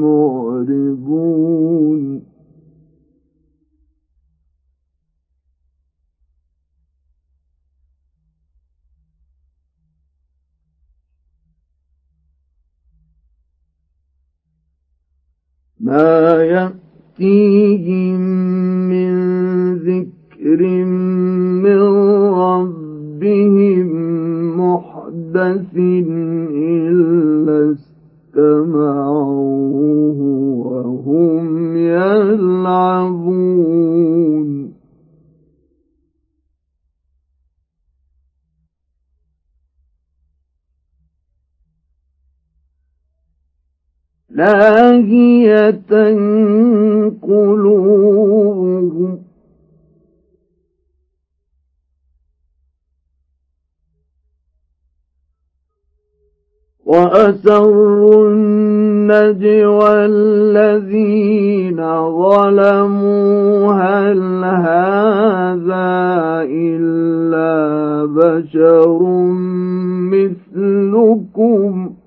معرضون. ما يأتيهم من ذكر من ربهم محدث لاهية قلوبهم. وأسروا النجوى الذين ظلموا هل هذا إلا بشر مثلكم؟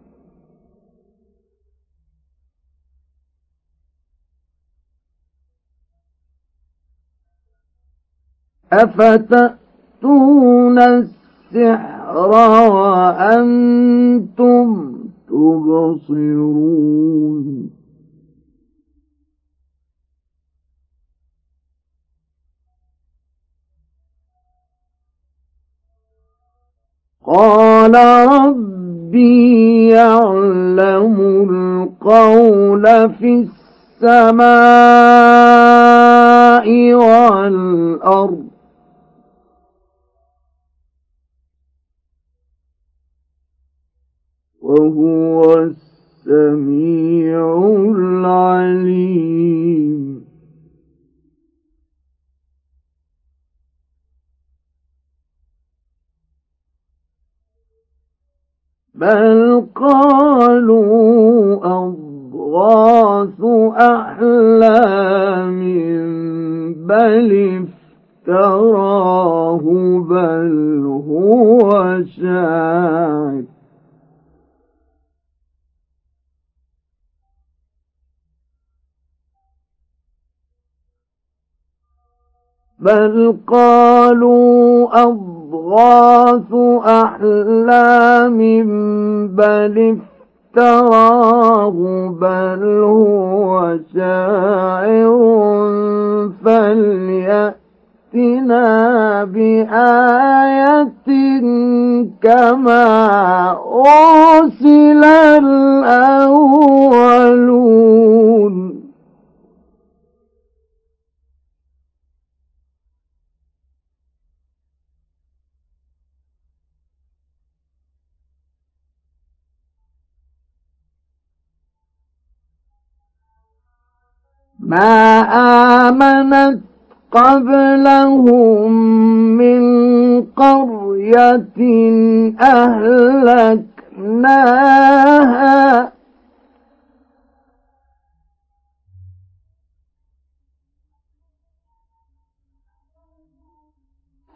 أفتأتون السحر وأنتم تبصرون؟ قال ربي يعلم القول في السماء والأرض. وهو السميع العليم. بل قالوا أضغاث أحلام بل افتراه بل هو شاعر. بل قالوا أضغاث أحلام بل افتراه بل هو شاعر فليأتنا بآية كما أرسل الأولون ما آمنت قبلهم من قرية أهلكناها.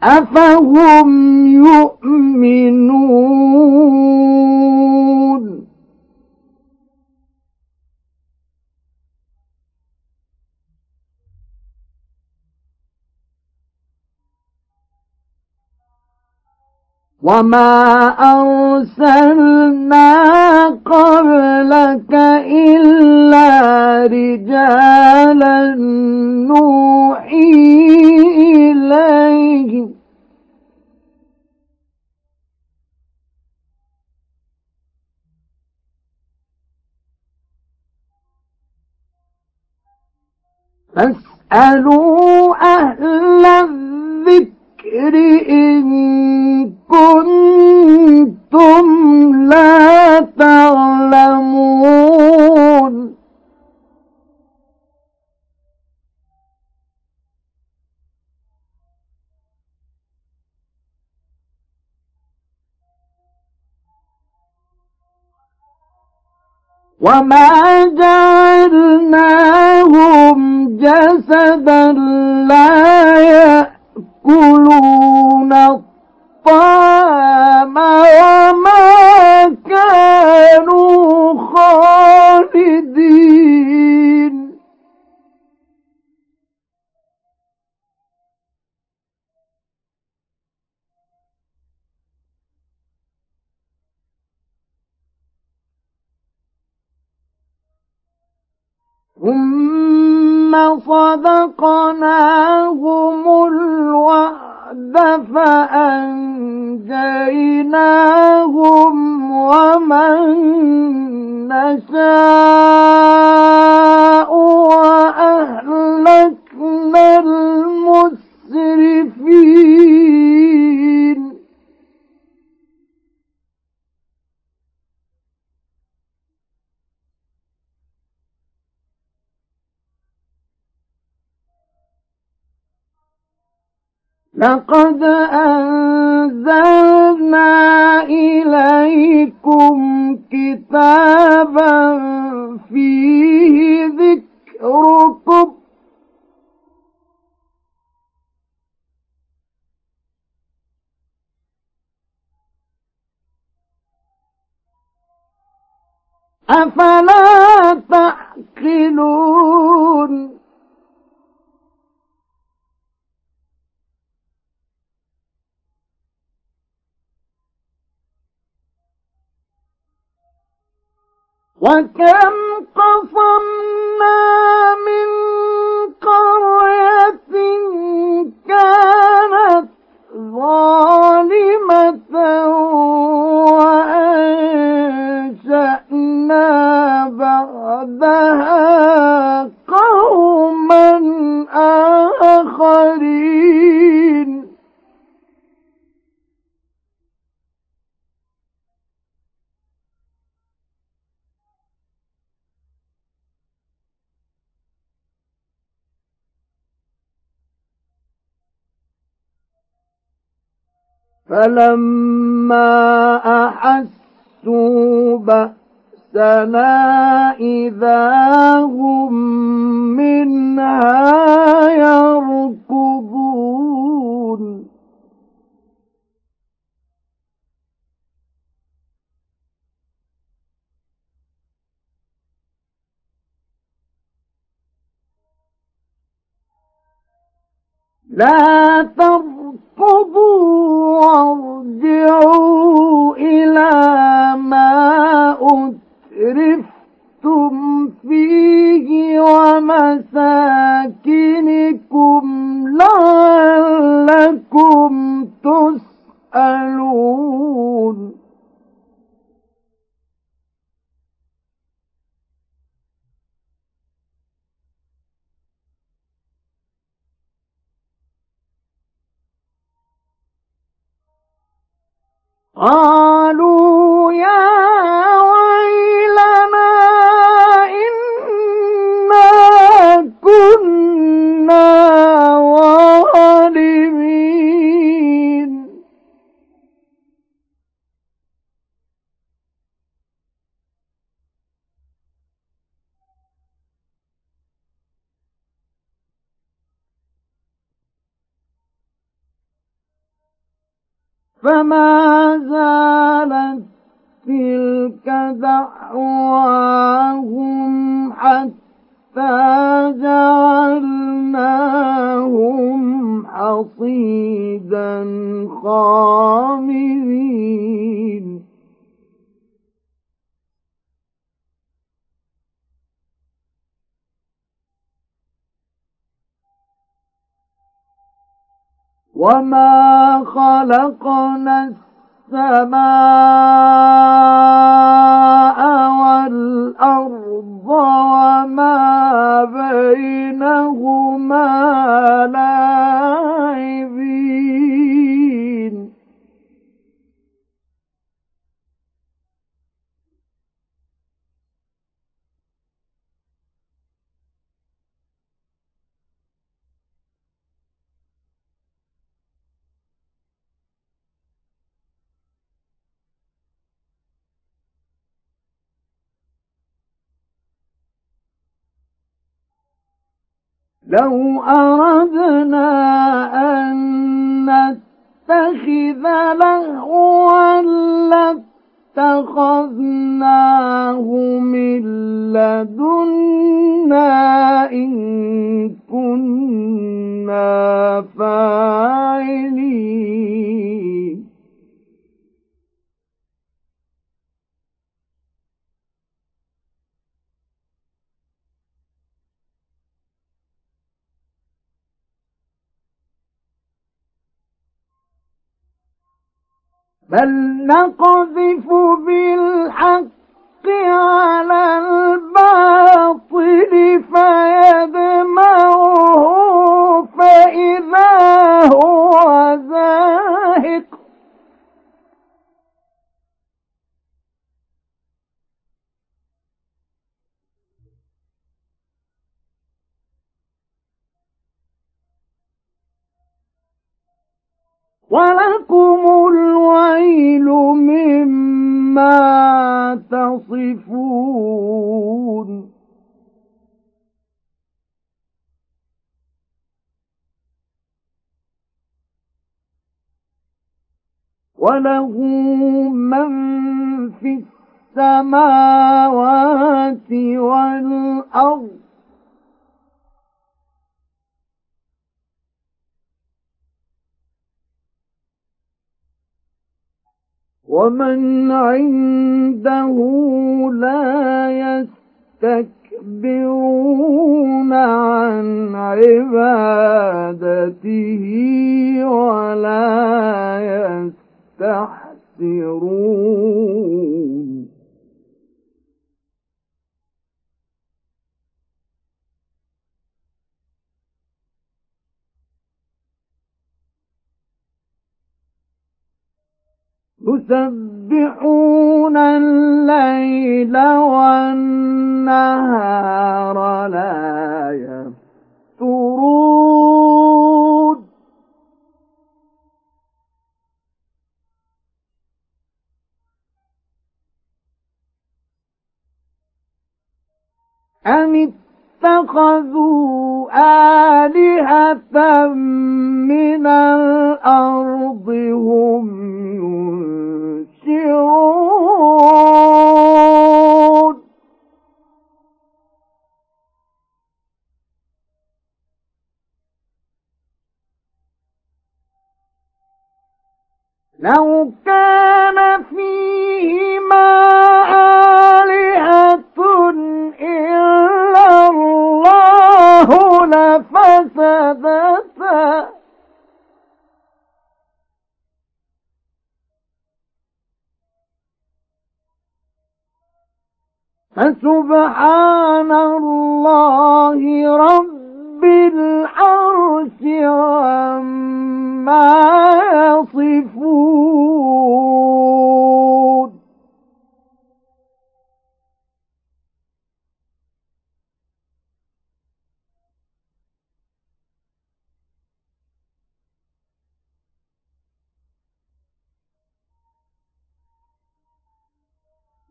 أفهم يؤمنون؟ وما أرسلنا قبلك إلا رجالا نوحي إليهم فاسألوا أهل الذكر إن كنتم لا تعلمون. وما جعلناهم جسدا لا يأ يأكلون الطعام وما كانوا خالدين. ثم صدقناهم الوعد فأنجيناهم ومن نشاء وأهلكنا المسرفين. لقد أنزلنا إليكم كتابا فيه ذكركم. أفلا تعقلون؟ وكم قصمنا فلما أحسوا بأسنا إذا هم منها يركضون. لا تركضوا وارجعوا إلى ما أترفتم فيه ومساكنكم لعلكم تسألون. قالوا يا فما زالت تلك دعواهم حتى جعلناهم حصيدا خامرين وما خلقنا السماء والأرض وما بينهما لو أردنا أن نتخذ لهوا لاتخذناه من لدنا إن كنا فاعلين. بل نقذف بالحق على الباطل فيدمعه فإذا هو زاهق ولكم الويل مما تصفون. وله من في السماوات والأرض ومن عنده لا يستكبرون عن عبادته ولا يستحسرون. يسبحون الليل والنهار لا يفترون. أم اتخذوا آلهة من الأرض هم ينشرون. لو كان فيهما آلهة إلا الله لفسدتا. فسبحان الله رب يصفون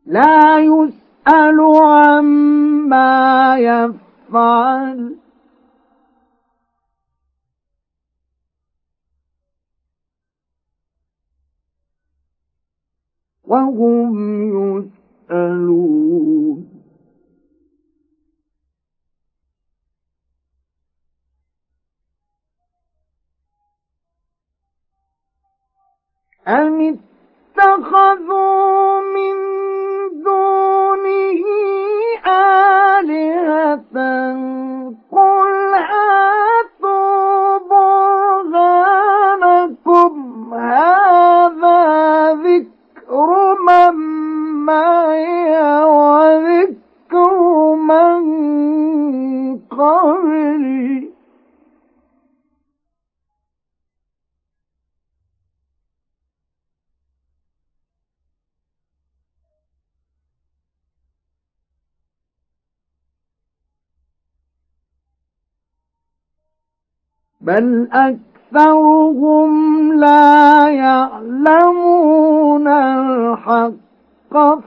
لا يسأل عما يفعل وهم يسألون. أم اتخذوا من دونه آلهة؟ قل هاتوا بل أكثرهم لا يعلمون الحق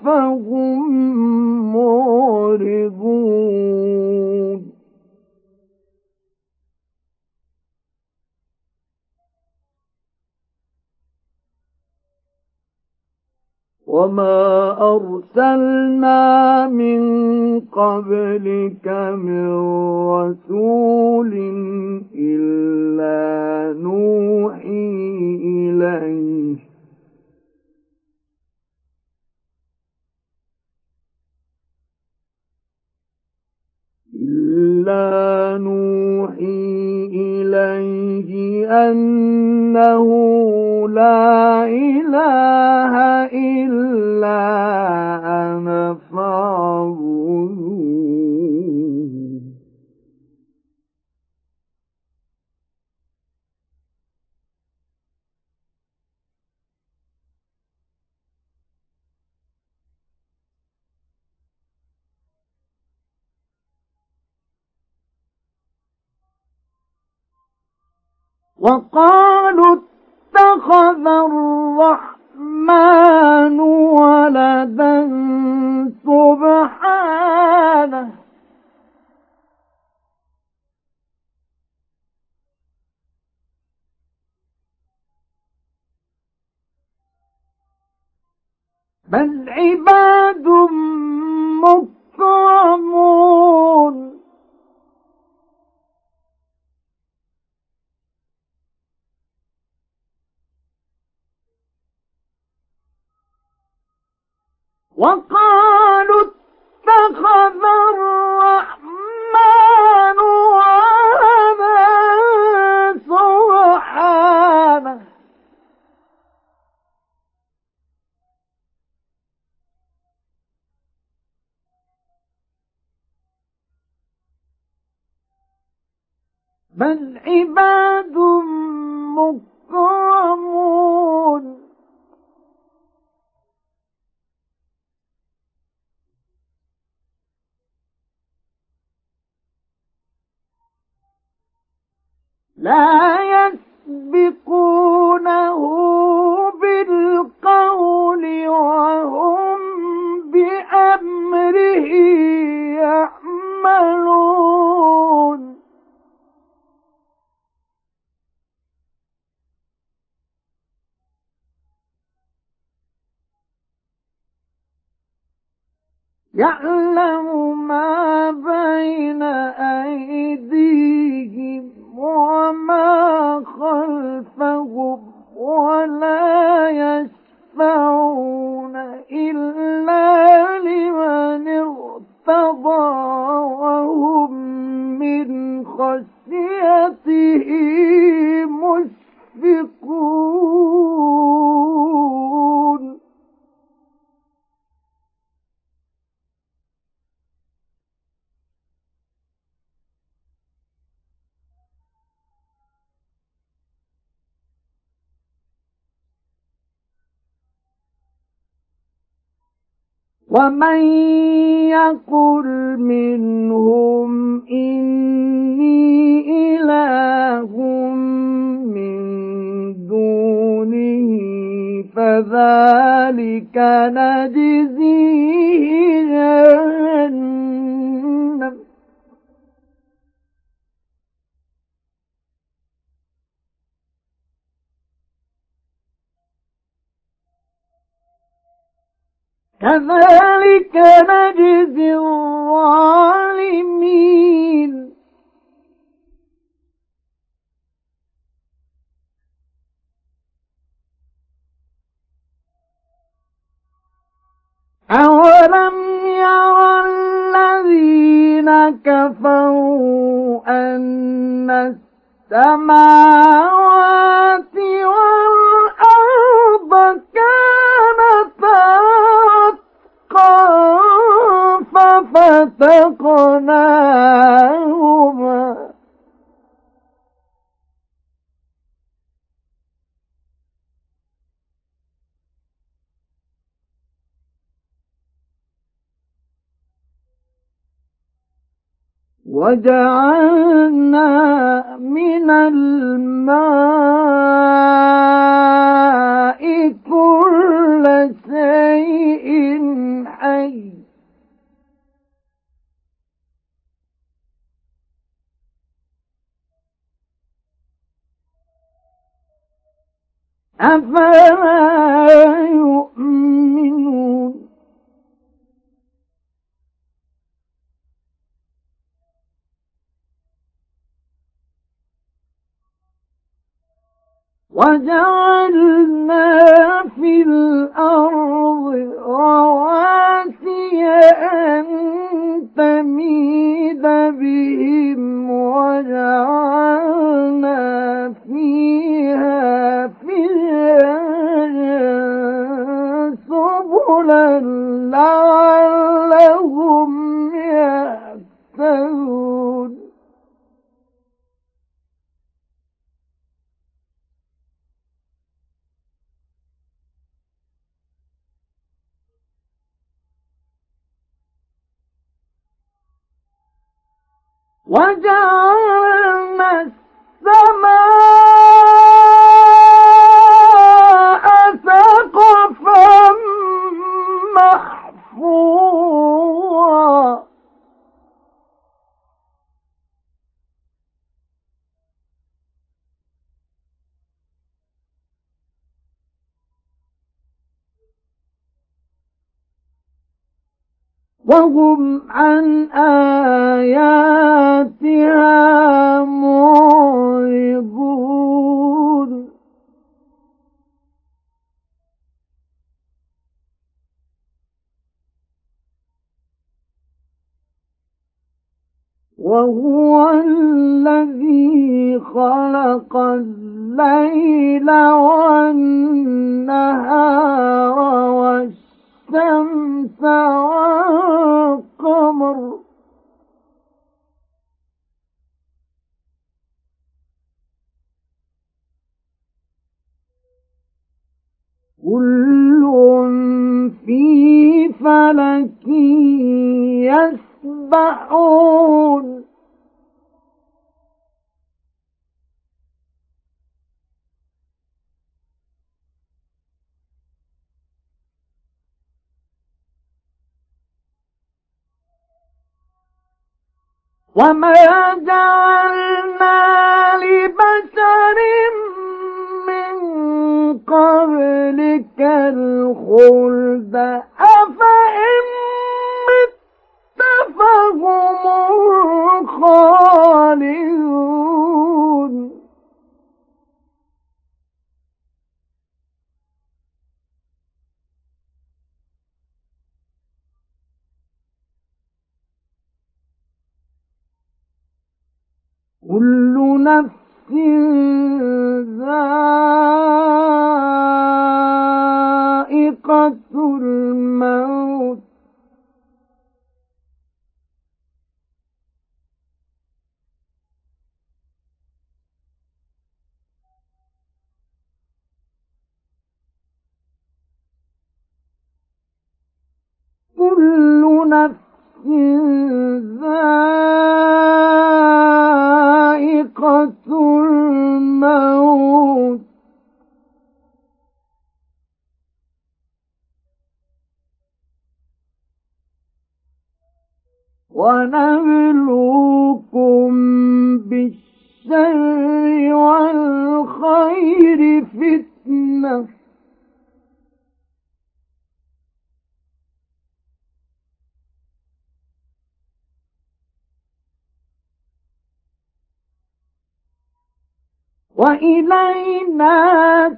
فهم معرضون وما أرسلنا من قبلك من رسول إلا نوحي إليه إلا نوحي إليه أنه لا إله إلا أنا فاعبدون وقالوا اتخذ الرحمن ولدا سبحانه. بل عباد مكرمون. وقالوا اتخذ الرحمن ولدا سبحانه. بل عباد مكرمون. لا يسبقونه بالقول وهم بأمره يعملون. يعلم ما بين أيديهم وما خلفهم ولا يشفعون إلا لمن ارتضى وهم من خشيته مشفقون. ومن يقل منهم إني إله من دونه فذلك نجزيه جهنم كذلك نجزي الظالمين. أولم يرى الذين كفروا أن السماوات والأرض كانتا ففتقناهما وجعلنا من الماء كل شيء حي. أفلا يؤمنون؟ وجعلنا في الأرض رواسي أن تميد بهم وجعلنا فيها فجاجا سبلا لعلهم يهتدون وجعلنا السماء وهم عن آياتها معرضون. وهو الذي خلق الليل والنهار والشمس الشمس والقمر كل في فلك يسبحون. وما جعلنا لبشر من قبلك الخلد أفإن مت فهم الخالدون كل نفس ونبلوكم بالشر والخير فتنة. وإلينا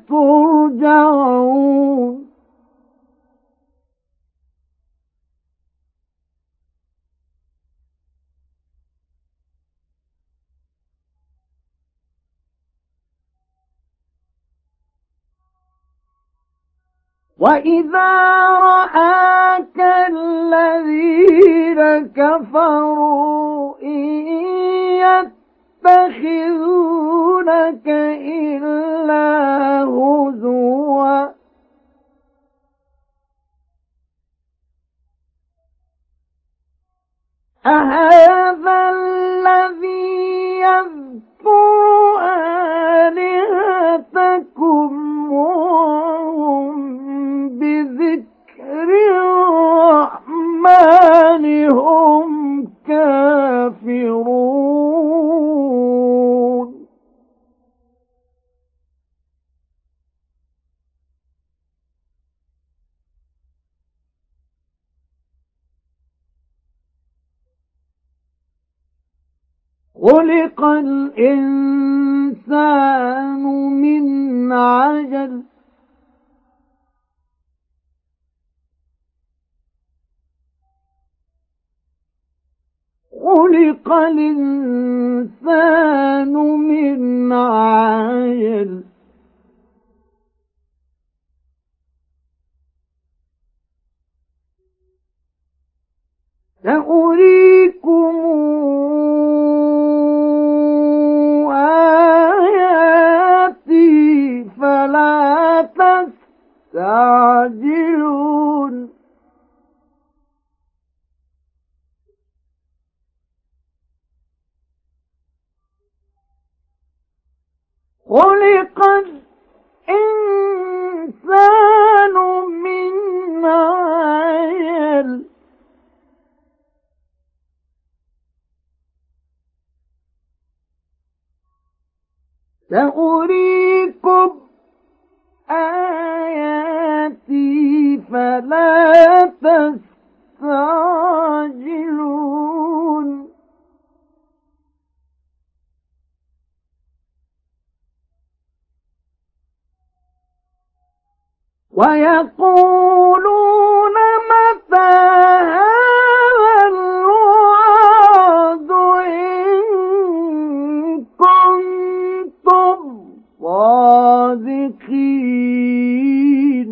ترجعون. وإذا رآك الذين كفروا إن يتخذونك إلا هزوا أهذا الذي يذكر آلهتكم الرحمن هم كافرون. خلق الإنسان من عجل خلق الإنسان من عجل سأريكم آياتي فلا تستعجلون خلق الإنسان من عجل سأريكم آياتي فلا تستعجلون. ويقولون متى هذا الوعد إن كنتم صادقين؟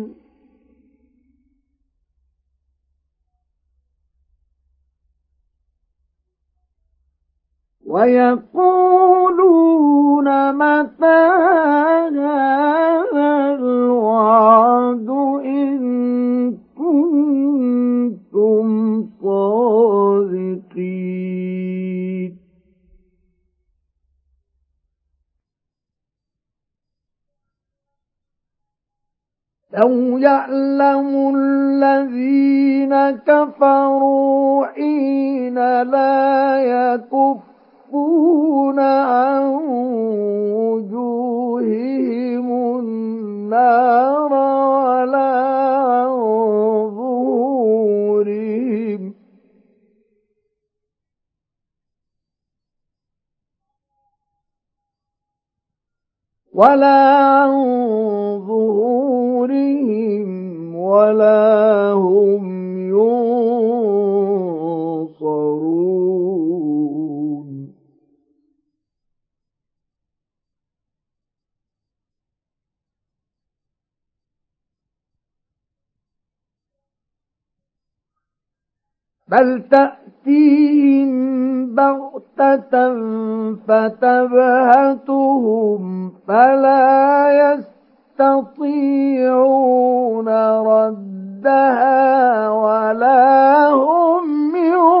ويقولون متى لو يعلم الذين كفروا حين لا يكفون عن وجوههم النار ولا عن ولا عن ظهورهم ولا هم ينصرون. بل تأتيهم بغتة فتبهتهم فلا يستطيعون ردها ولا هم ينظرون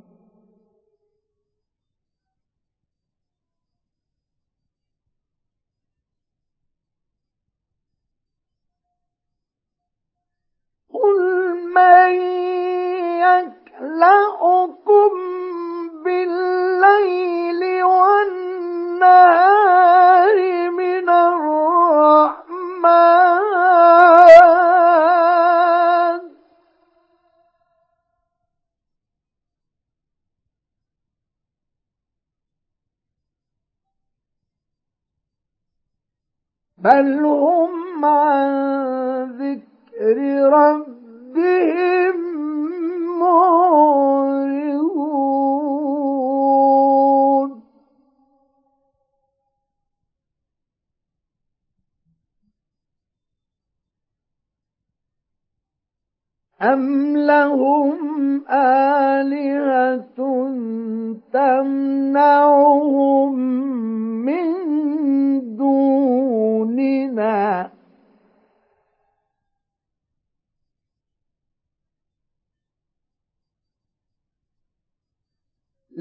قل من يكلأكم بالليل والنهار من الرحمن؟ بل هم عن ذكر ربهم معرضون. أم لهم آلهة تمنعهم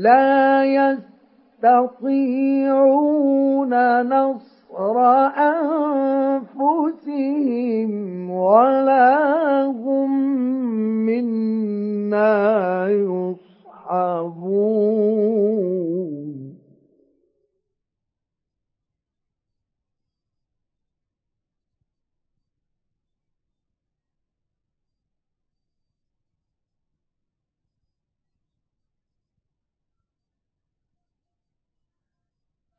لا يستطيعون نصر أنفسهم ولا هم منا يصحبون.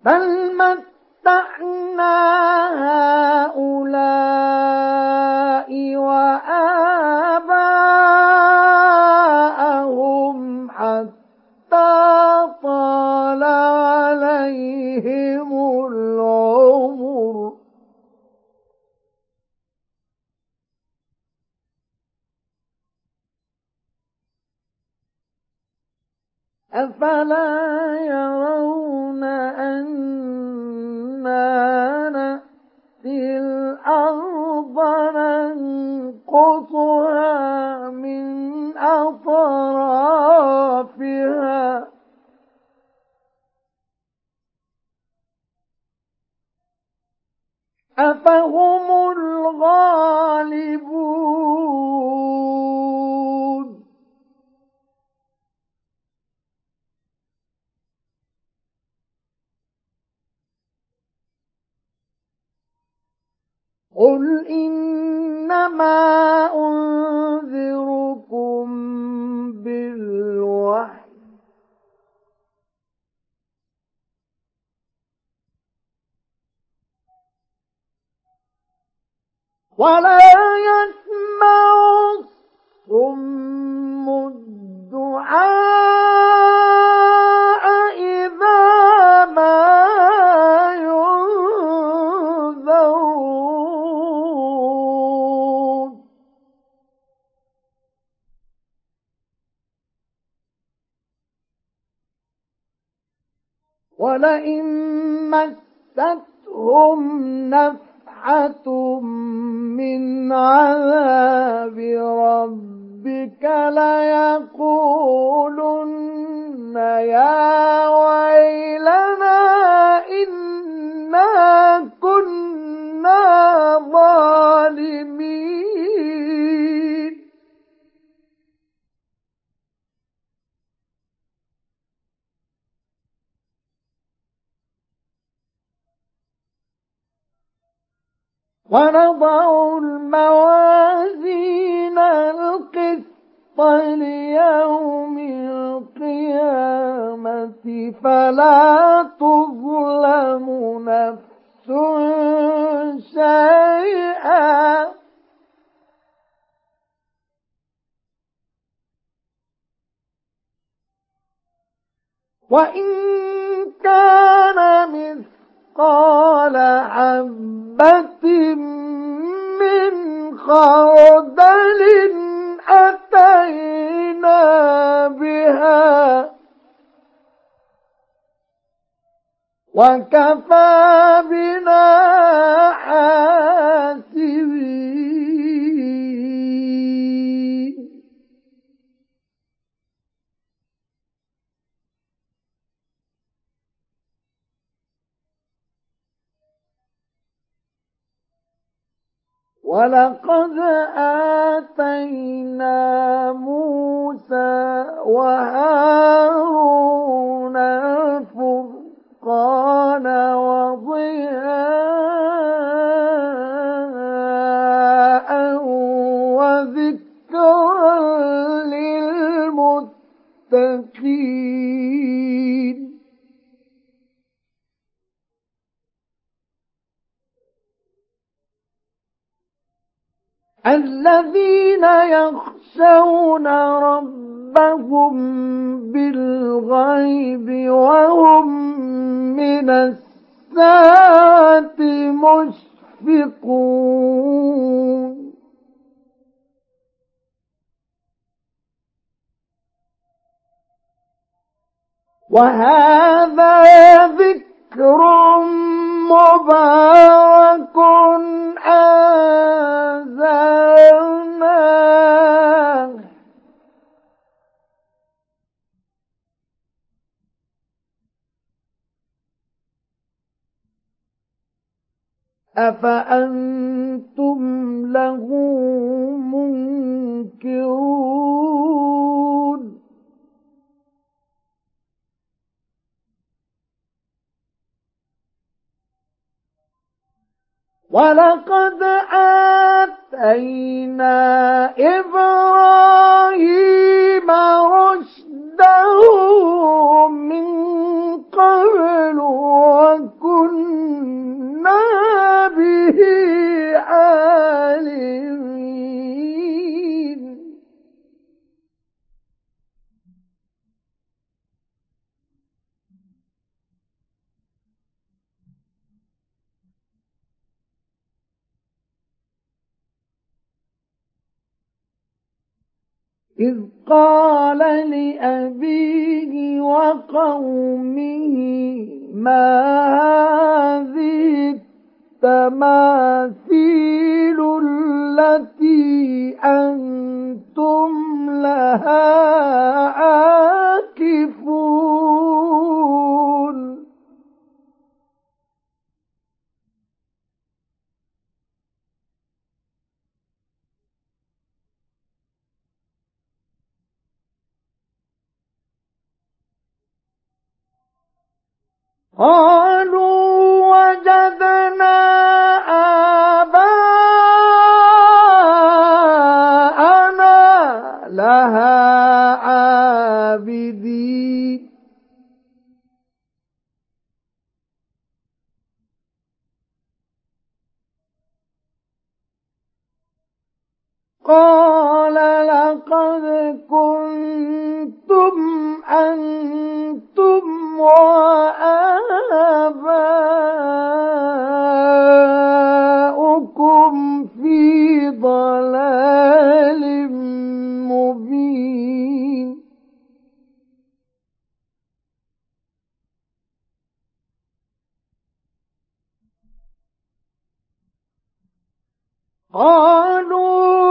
بل متعنا هؤلاء وآباءهم أفلا يرون أنا نأتي الأرض ننقصها من أطرافها. أفهم الغالبون قل إنما أنذركم بالوحي ولا يسمع الصم الدعاء إذا ما ولئن مستهم نفحة من عذاب ربك ليقولن يا ويلنا ونضع الموازين القسط ليوم القيامة فلا تظلم نفس شيئا. وإن كان مثقال حبة من خردل أتينا بها. وكفى بنا حاسبين ولقد آتينا موسى وهارون الفرقان وضياء وذكرا للمتقين الذين يخشون ربهم بالغيب وهم من الساعة مشفقون. وهذا ذكر مبارك أنزلناه. أفأنتم له منكرون؟ ولقد آتينا إبراهيم رشده من قبل وكنا به عالمين إذ قال لأبيه وقومه ما هذه التماثيل التي أنتم لها عاكفون؟ قالوا وجدنا آباءنا لها عابدين. قال لقد كنتم أنتم وآباؤكم في ضلال مبين. قالوا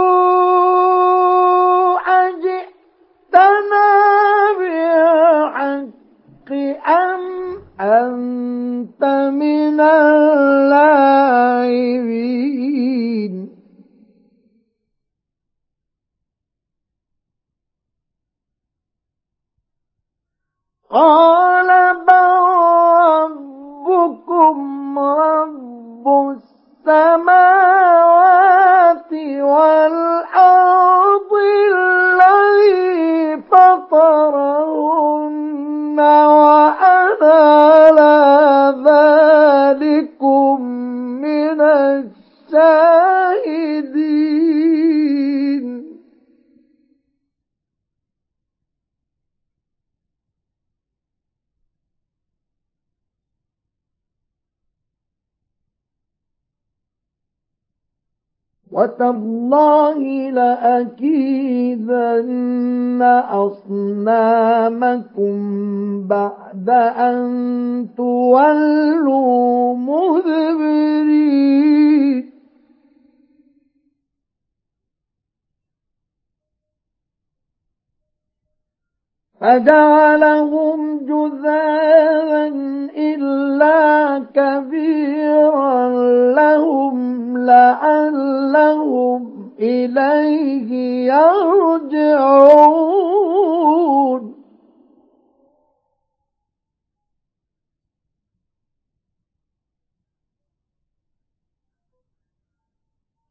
أنت من اللاعبين. قال بل ربكم رب السماوات والأرض. وتالله لأكيدن أصنامكم بعد أن تولوا مدبرين فجعلهم جذاذا إلا كبيرا لهم لعلهم إليه يرجعون.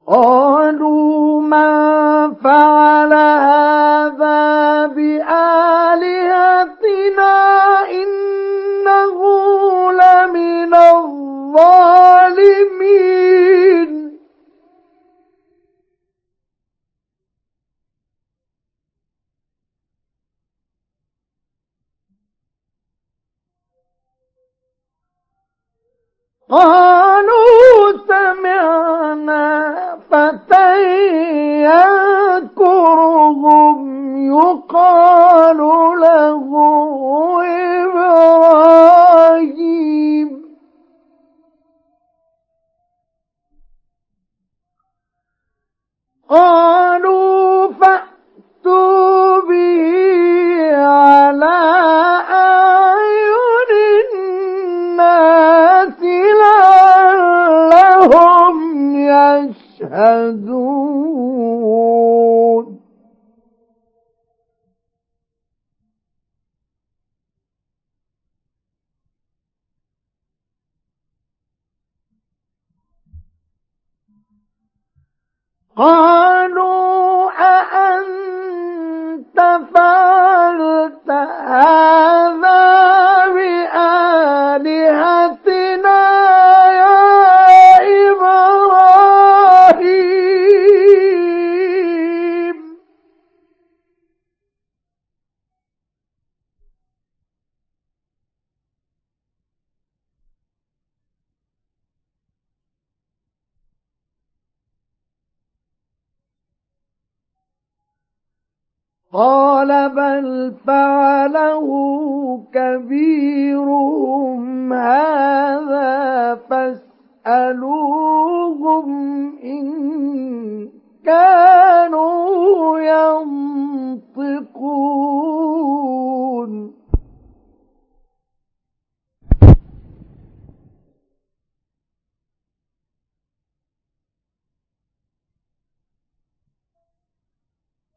قالوا من فعل قالوا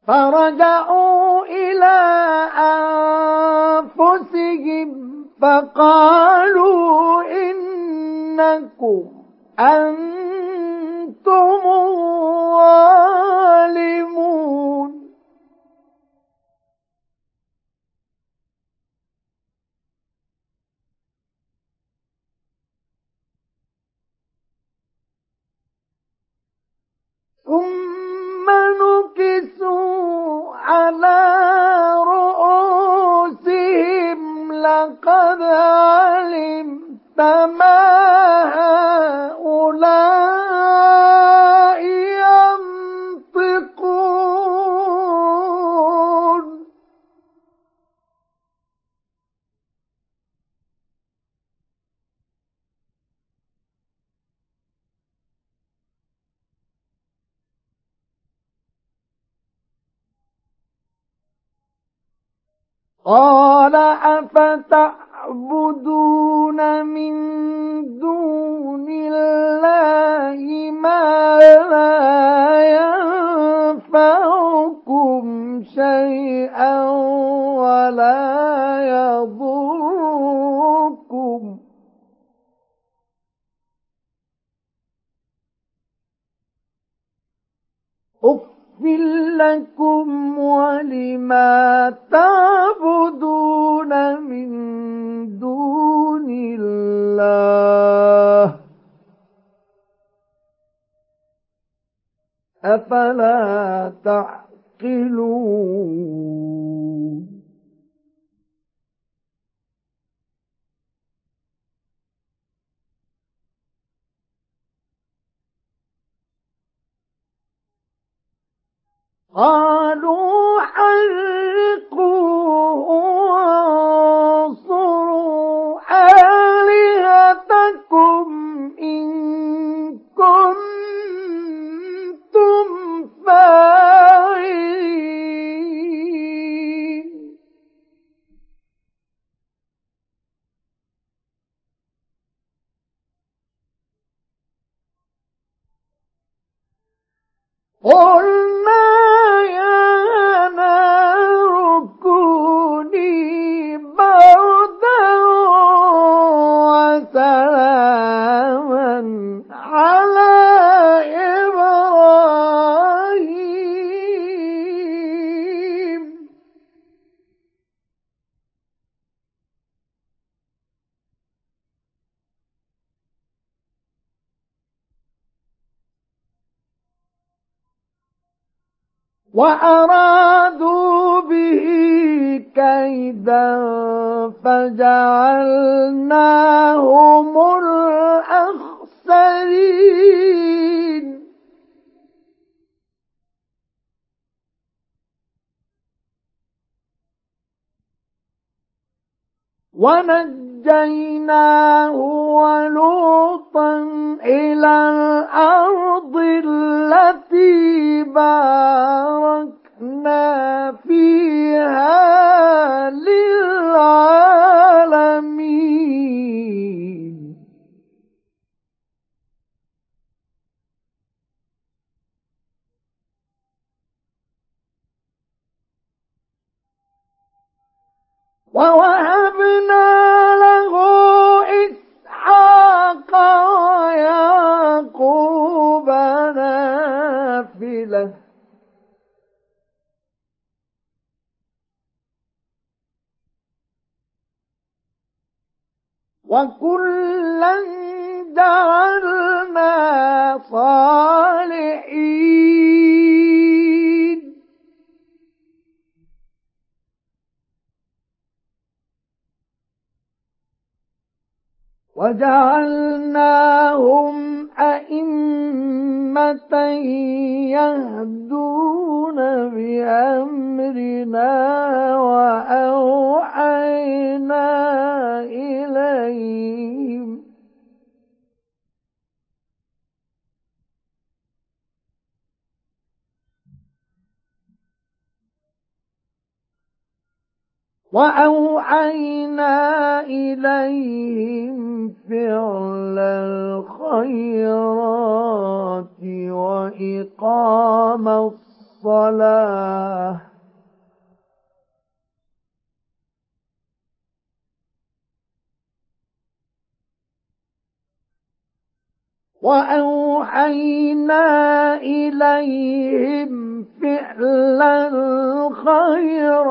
فرجعوا إلى أنفسهم فقالوا إنكم أنتم الظالمون ثم نكسوا على لقد علمت ما قال أفتعبدون من دون الله ما لا ينفعكم شيئا ولا أف لكم ولما تعبدون من دون الله أفلا تعقلون قالوا حرقوه وانصروا آلهتكم إن كنتم فاعلين. قلنا وأرادوا به كيدا فجعلناهم الأخسرين. ونجيناه ولوطا إلى الأرض التي باركنا فيها للعالمين. ووهبنا له إسحاق ويعقوب نافلة. وكلا جعلنا صالحين. وجعلناهم أئمة يهدون بأمرنا وأوحينا إليهم. وأوحينا إليهم فعل الخيرات وإقام الصلاة. وأوحينا إليهم فعل الخيرات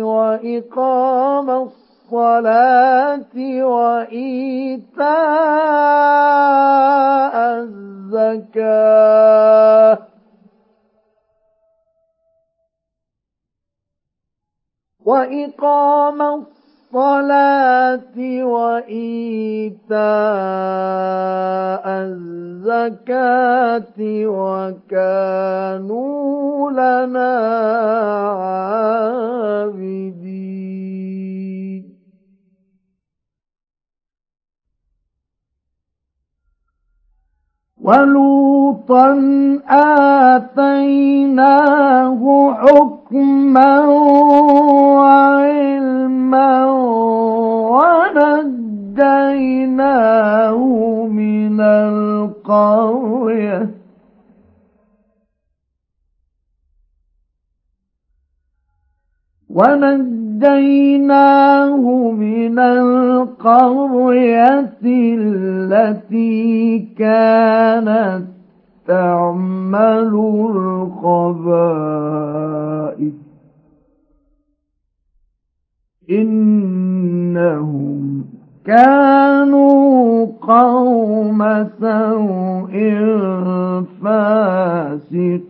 وإقام الصلاة وإيتاء الزكاة. وإقام الصلاة الصلاة وإيتاء الزكاة وكانوا لنا عابدين. ولوطا آتيناه حكما وعلما ونجيناه من القرية ونجيناه من القرية التي كانت تعمل الخبائث إنهم كانوا قوم سوء فاسقين.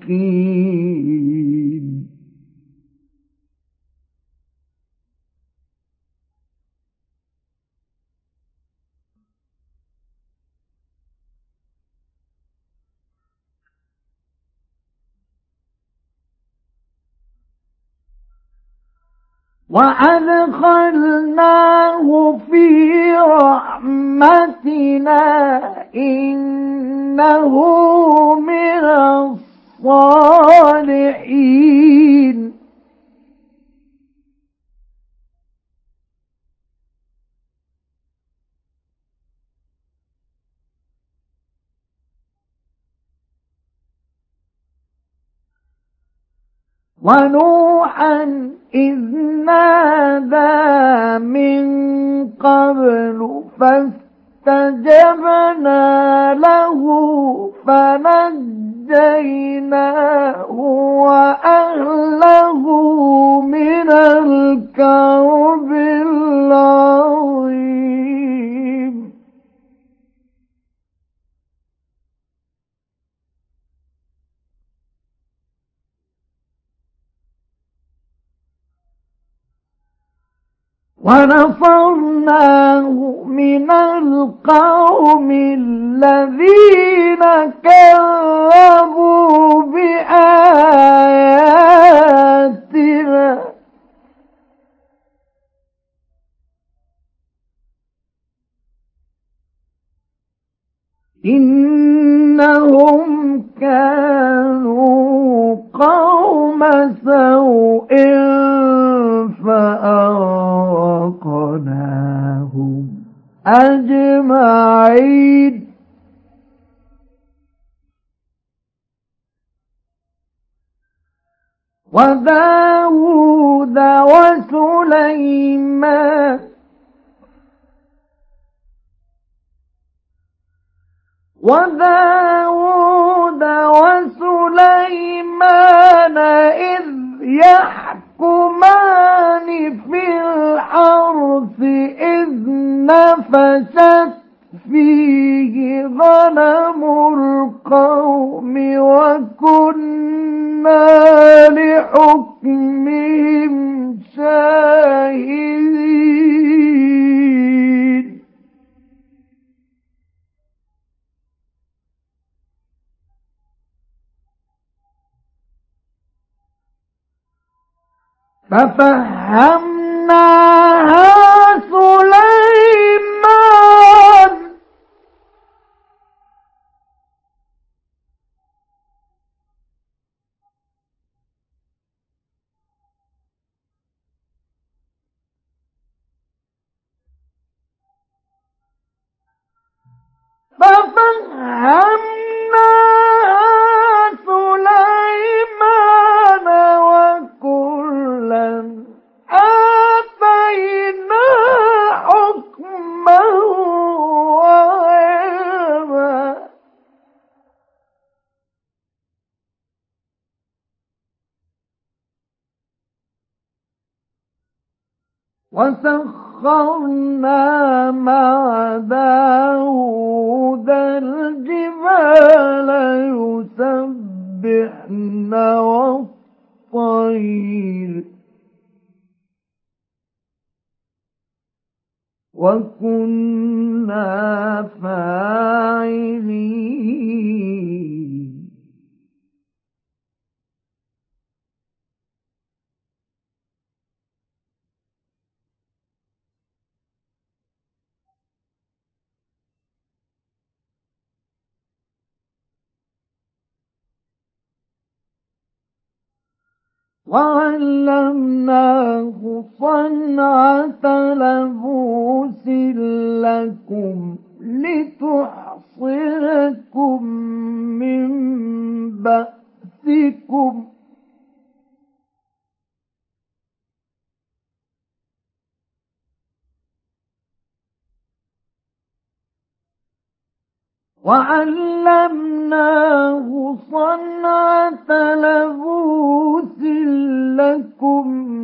وأدخلناه في رحمتنا إنه من الصالحين. ونوحا إذ نادى من قبل فاستجبنا له فنجيناه وأهله من الكرب العظيم. ونصرناه من القوم الذين كذبوا بآياتنا. إنهم كانوا قوم يوم سوء فأغرقناهم أجمعين. وداود وسليمان وداود وسليمان إذ يحكمان في الحرث إذ نفشت فيه غنم القوم وكنا لحكمهم شاهدين. ففهمنا صنعة لبوس لكم لتحصنكم من بأسكم وعلمناه صنعة لبوس لكم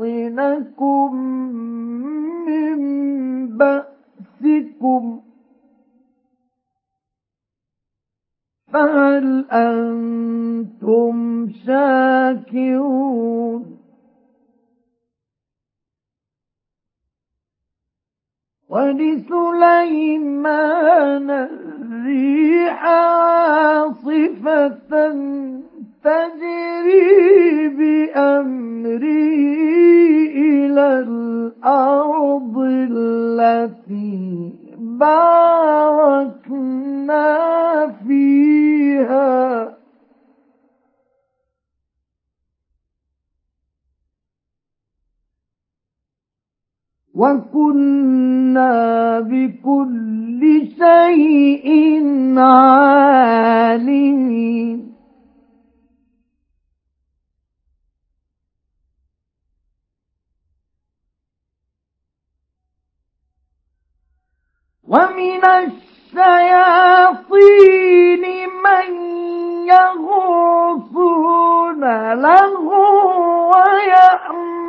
لتحصنكم من بأسكم. فهل أنتم شاكرون؟ ولسليمان الريح عاصفة. تجري بأمره إلى الأرض التي باركنا فيها. وكنا بكل شيء عالمين. ومن الشياطين من يغوصون له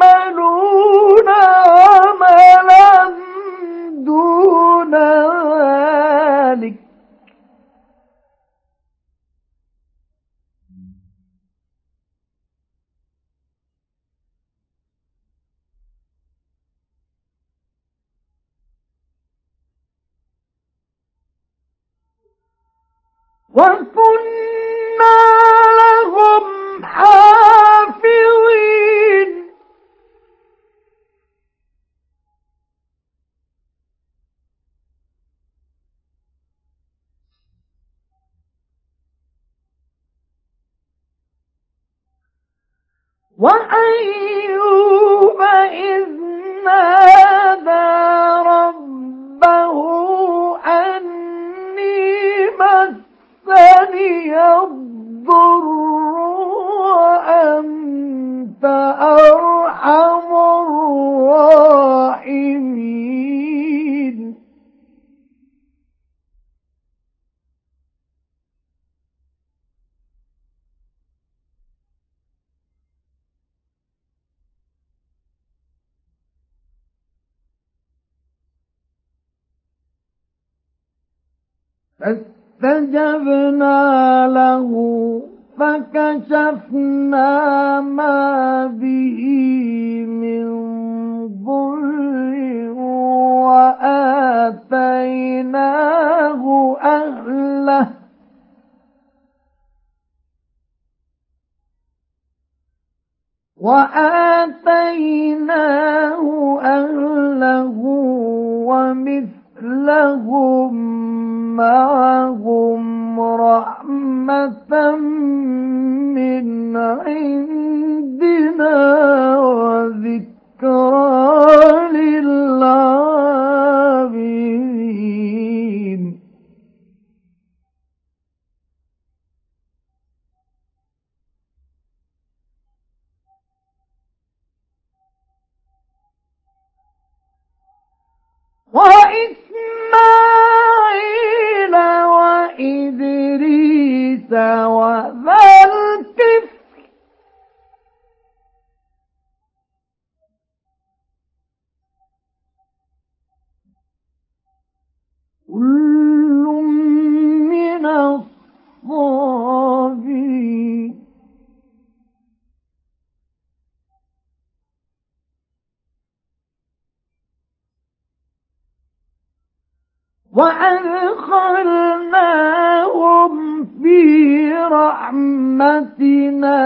ويعملون عملا دون وكنا لهم حافظين. وأيوب إذ نادى ربه أني مسني الضر وأنت أرحم الراحمين. بس فاستجبنا له فكشفنا ما به من ضر وآتيناه أهله. وآتيناه أهله ومثلهم معهم رحمة من عندنا وذكرى للعابدين. وإسماعيل وإدريس وذا الكفر كل من الصابرين. وأدخلناهم في رحمتنا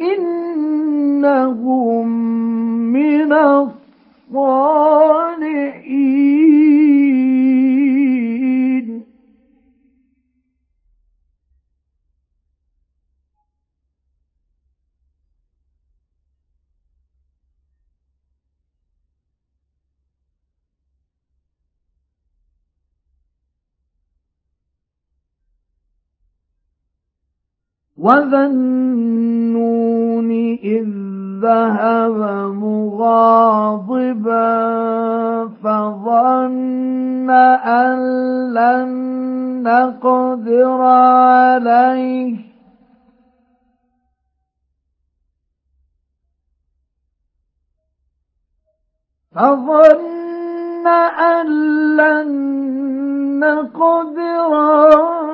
إنهم من الصالحين. وذا النون إذ ذهب مغاضبا فظن أن لن نقدر عليه فظن أن لن نقدر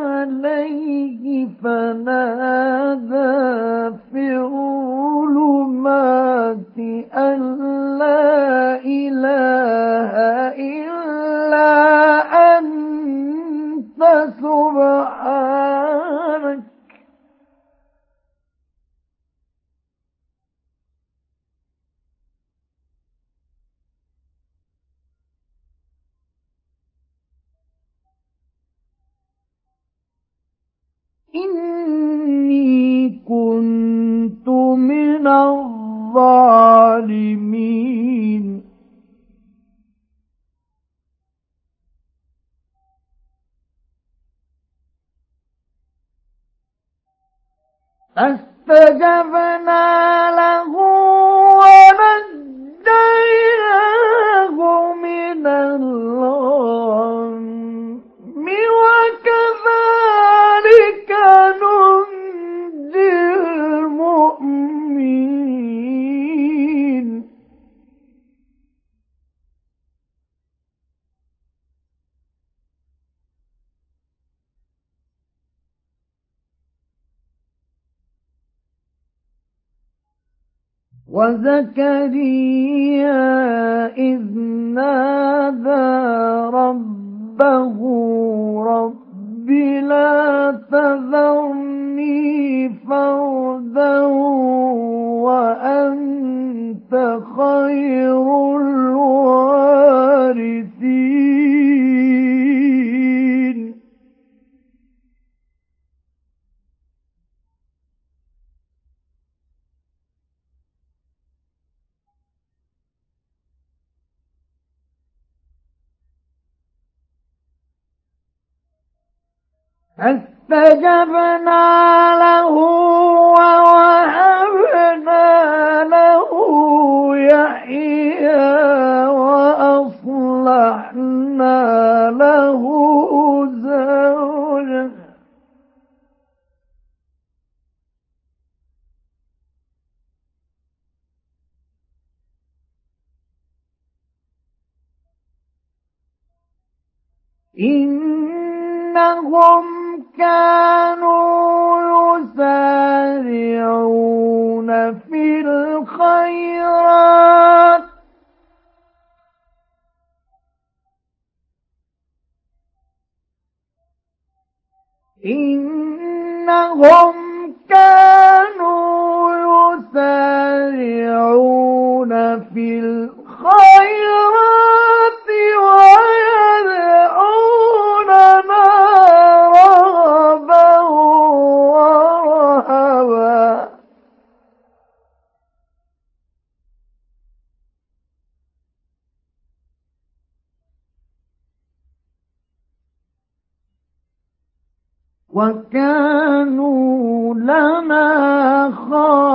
عليه فنادى في الظلمات أن لا إله إلا أنت سبحانك إني كنت من الظالمين. فاستجبنا له ونجيناه من الغم وكذلك وزكريا إذ نادى ربه رب لا تذرني فردا وأنت خير الوارثين فاستجبنا له ووهبنا له يحيى وأصلحنا له زوجه. إنهم كانوا يسارعون في الخيرات. إنهم كانوا يسارعون في الخيرات. وكانوا لنا خاشعين.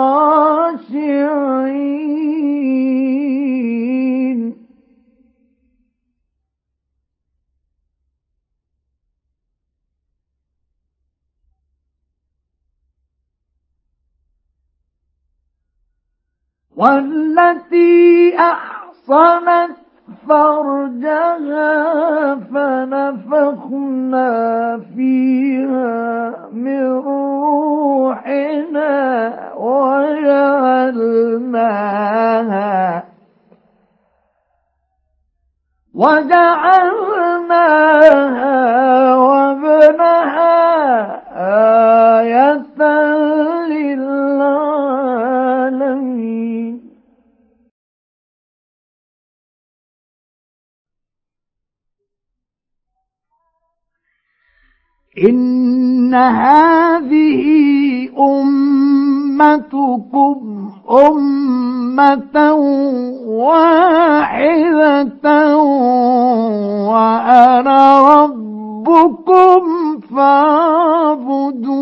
والتي أحصنت فرجها فنفخنا فيها من روحنا وجعلناها وجعلناها وابنها آية للعالمين إن هذه أمتكم أمة واحدة وأنا ربكم فاعبدون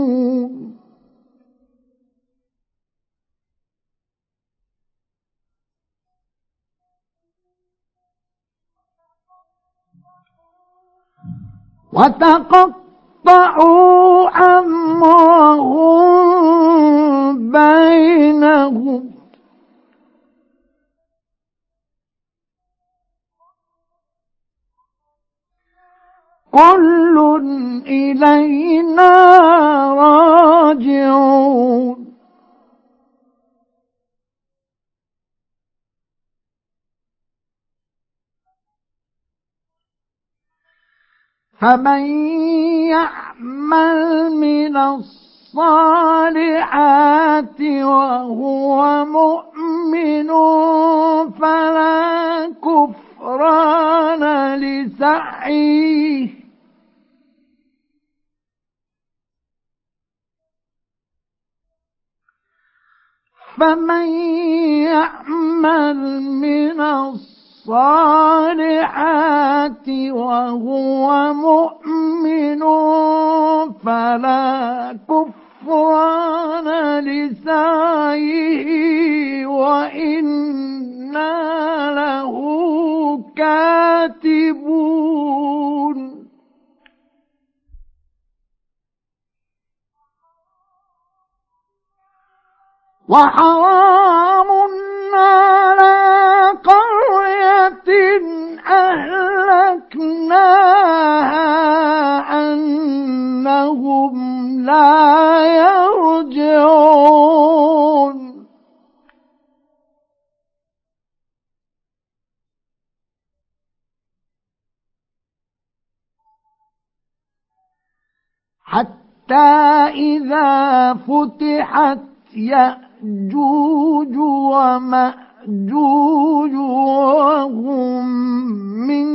وتقطعوا فمن يعمل من الصالحات وهو مؤمن فلا كفران لسعيه. فمن يعمل من الصالحات وهو مؤمن فلا كفران لسعيه وإنا له كاتبون. وحرام على قرية أهلكناها أنهم لا يرجعون. حتى إذا فتحت يأجوج ومأجوج وهم من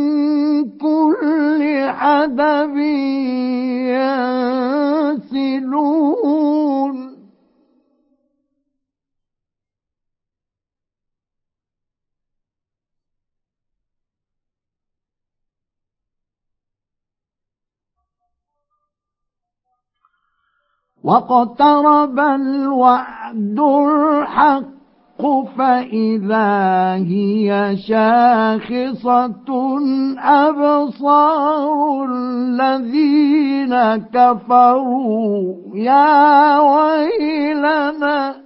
كل حدب واقترب الوعد الحق فإذا هي شاخصة أبصار الذين كفروا يا ويلنا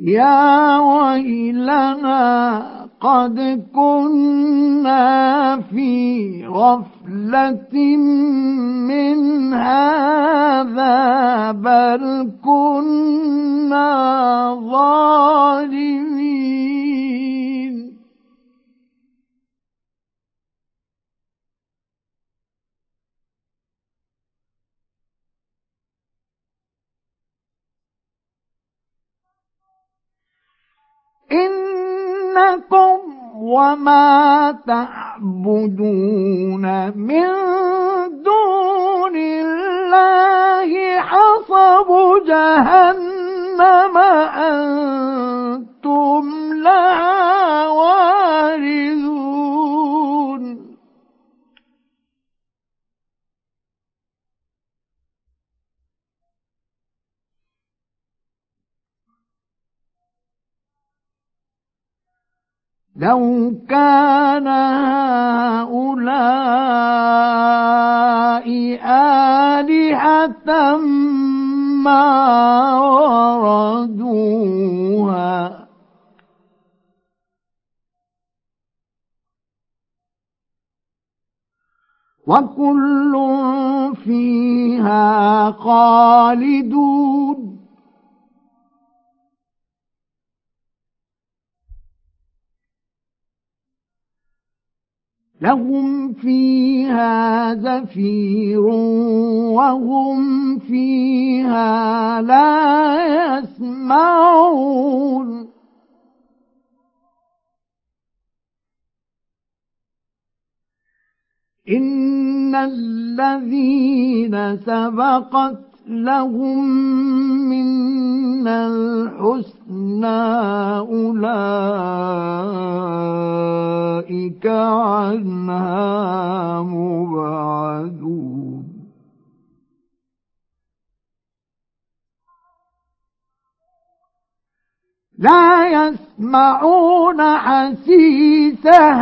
يا ويلنا قد كنا في غفلة من هذا بل كنا ظالمين. إنكم وما تعبدون من دون الله حصب جهنم أنتم لها لو كان هؤلاء آلهة ما وردوها. وكل فيها خالدون. لهم فيها زفير وهم فيها لا يسمعون. إن الذين سبقت لهم من الحسنى أولئك عنها مبعدون. لا يسمعون حسيسها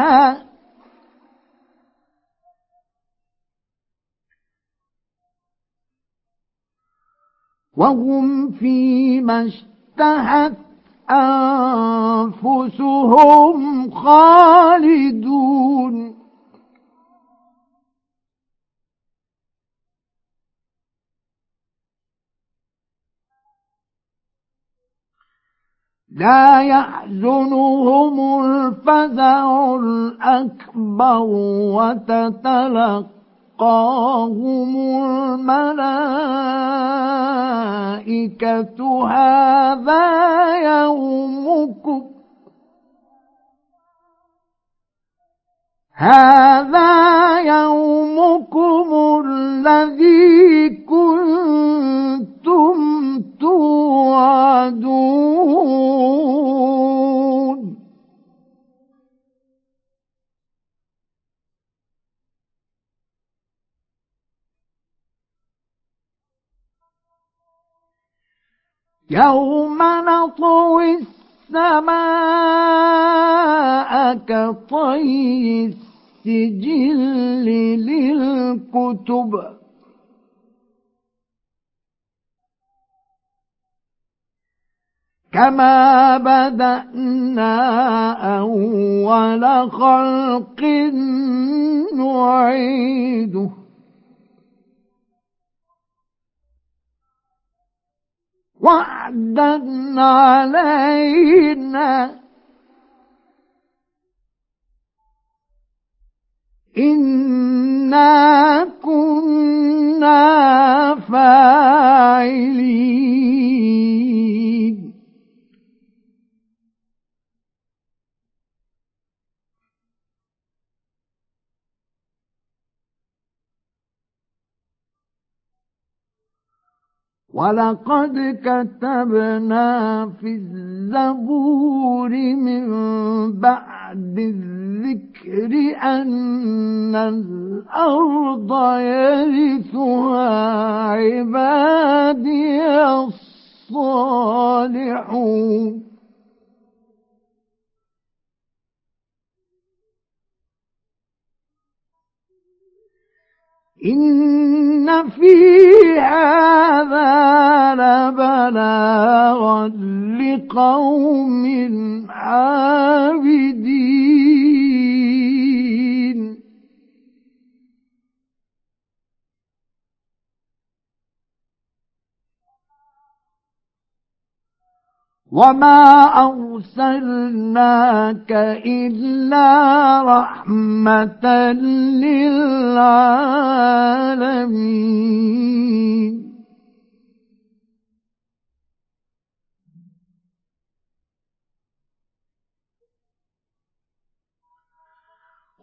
وهم فيما اشتهت أنفسهم خالدون. لا يحزنهم الفزع الأكبر وتتلقى تلقاهم الملائكة هذا يومكم. هذا يومكم الذي كنتم توعدون. يوم نطوي السماء كطي السجل للكتب. كما بدأنا أول خلق نعيده. وعدا علينا. إنا كنا فاعلين. ولقد كتبنا في الزبور من بعد الذكر أن الأرض يرثها عبادي الصالحون إن في هذا لبلاغا لقوم عابدين وما أرسلناك إلا رحمة للعالمين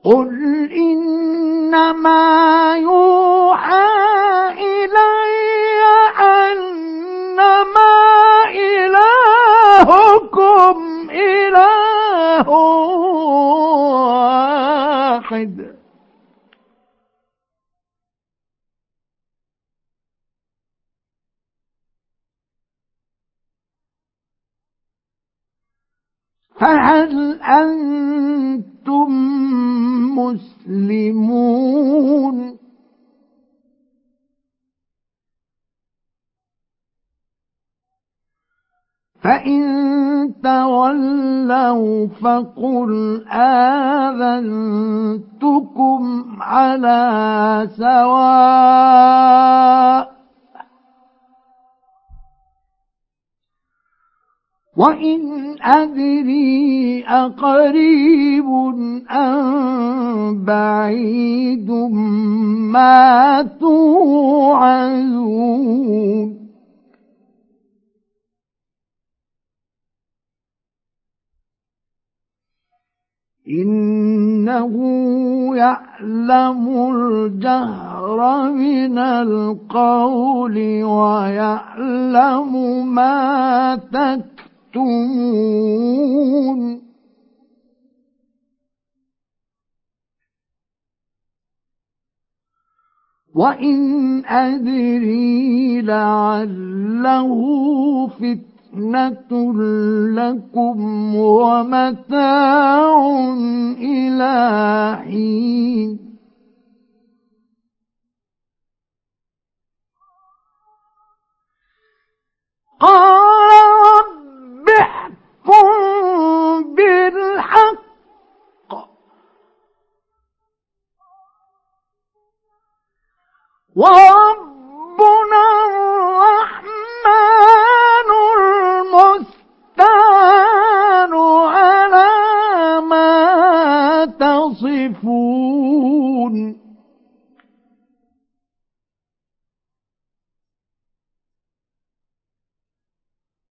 قل إنما يوحى أنتم مسلمون. فإن تولوا فقل آذنتكم على سواء وإن أدري أقريب أم بعيد ما توعدون إنه يعلم الجهر من القول ويعلم ما تكتمون وإن أدري لعله فتنة لكم ومتاع إلى حين. قال رب احكم بالحق. وربنا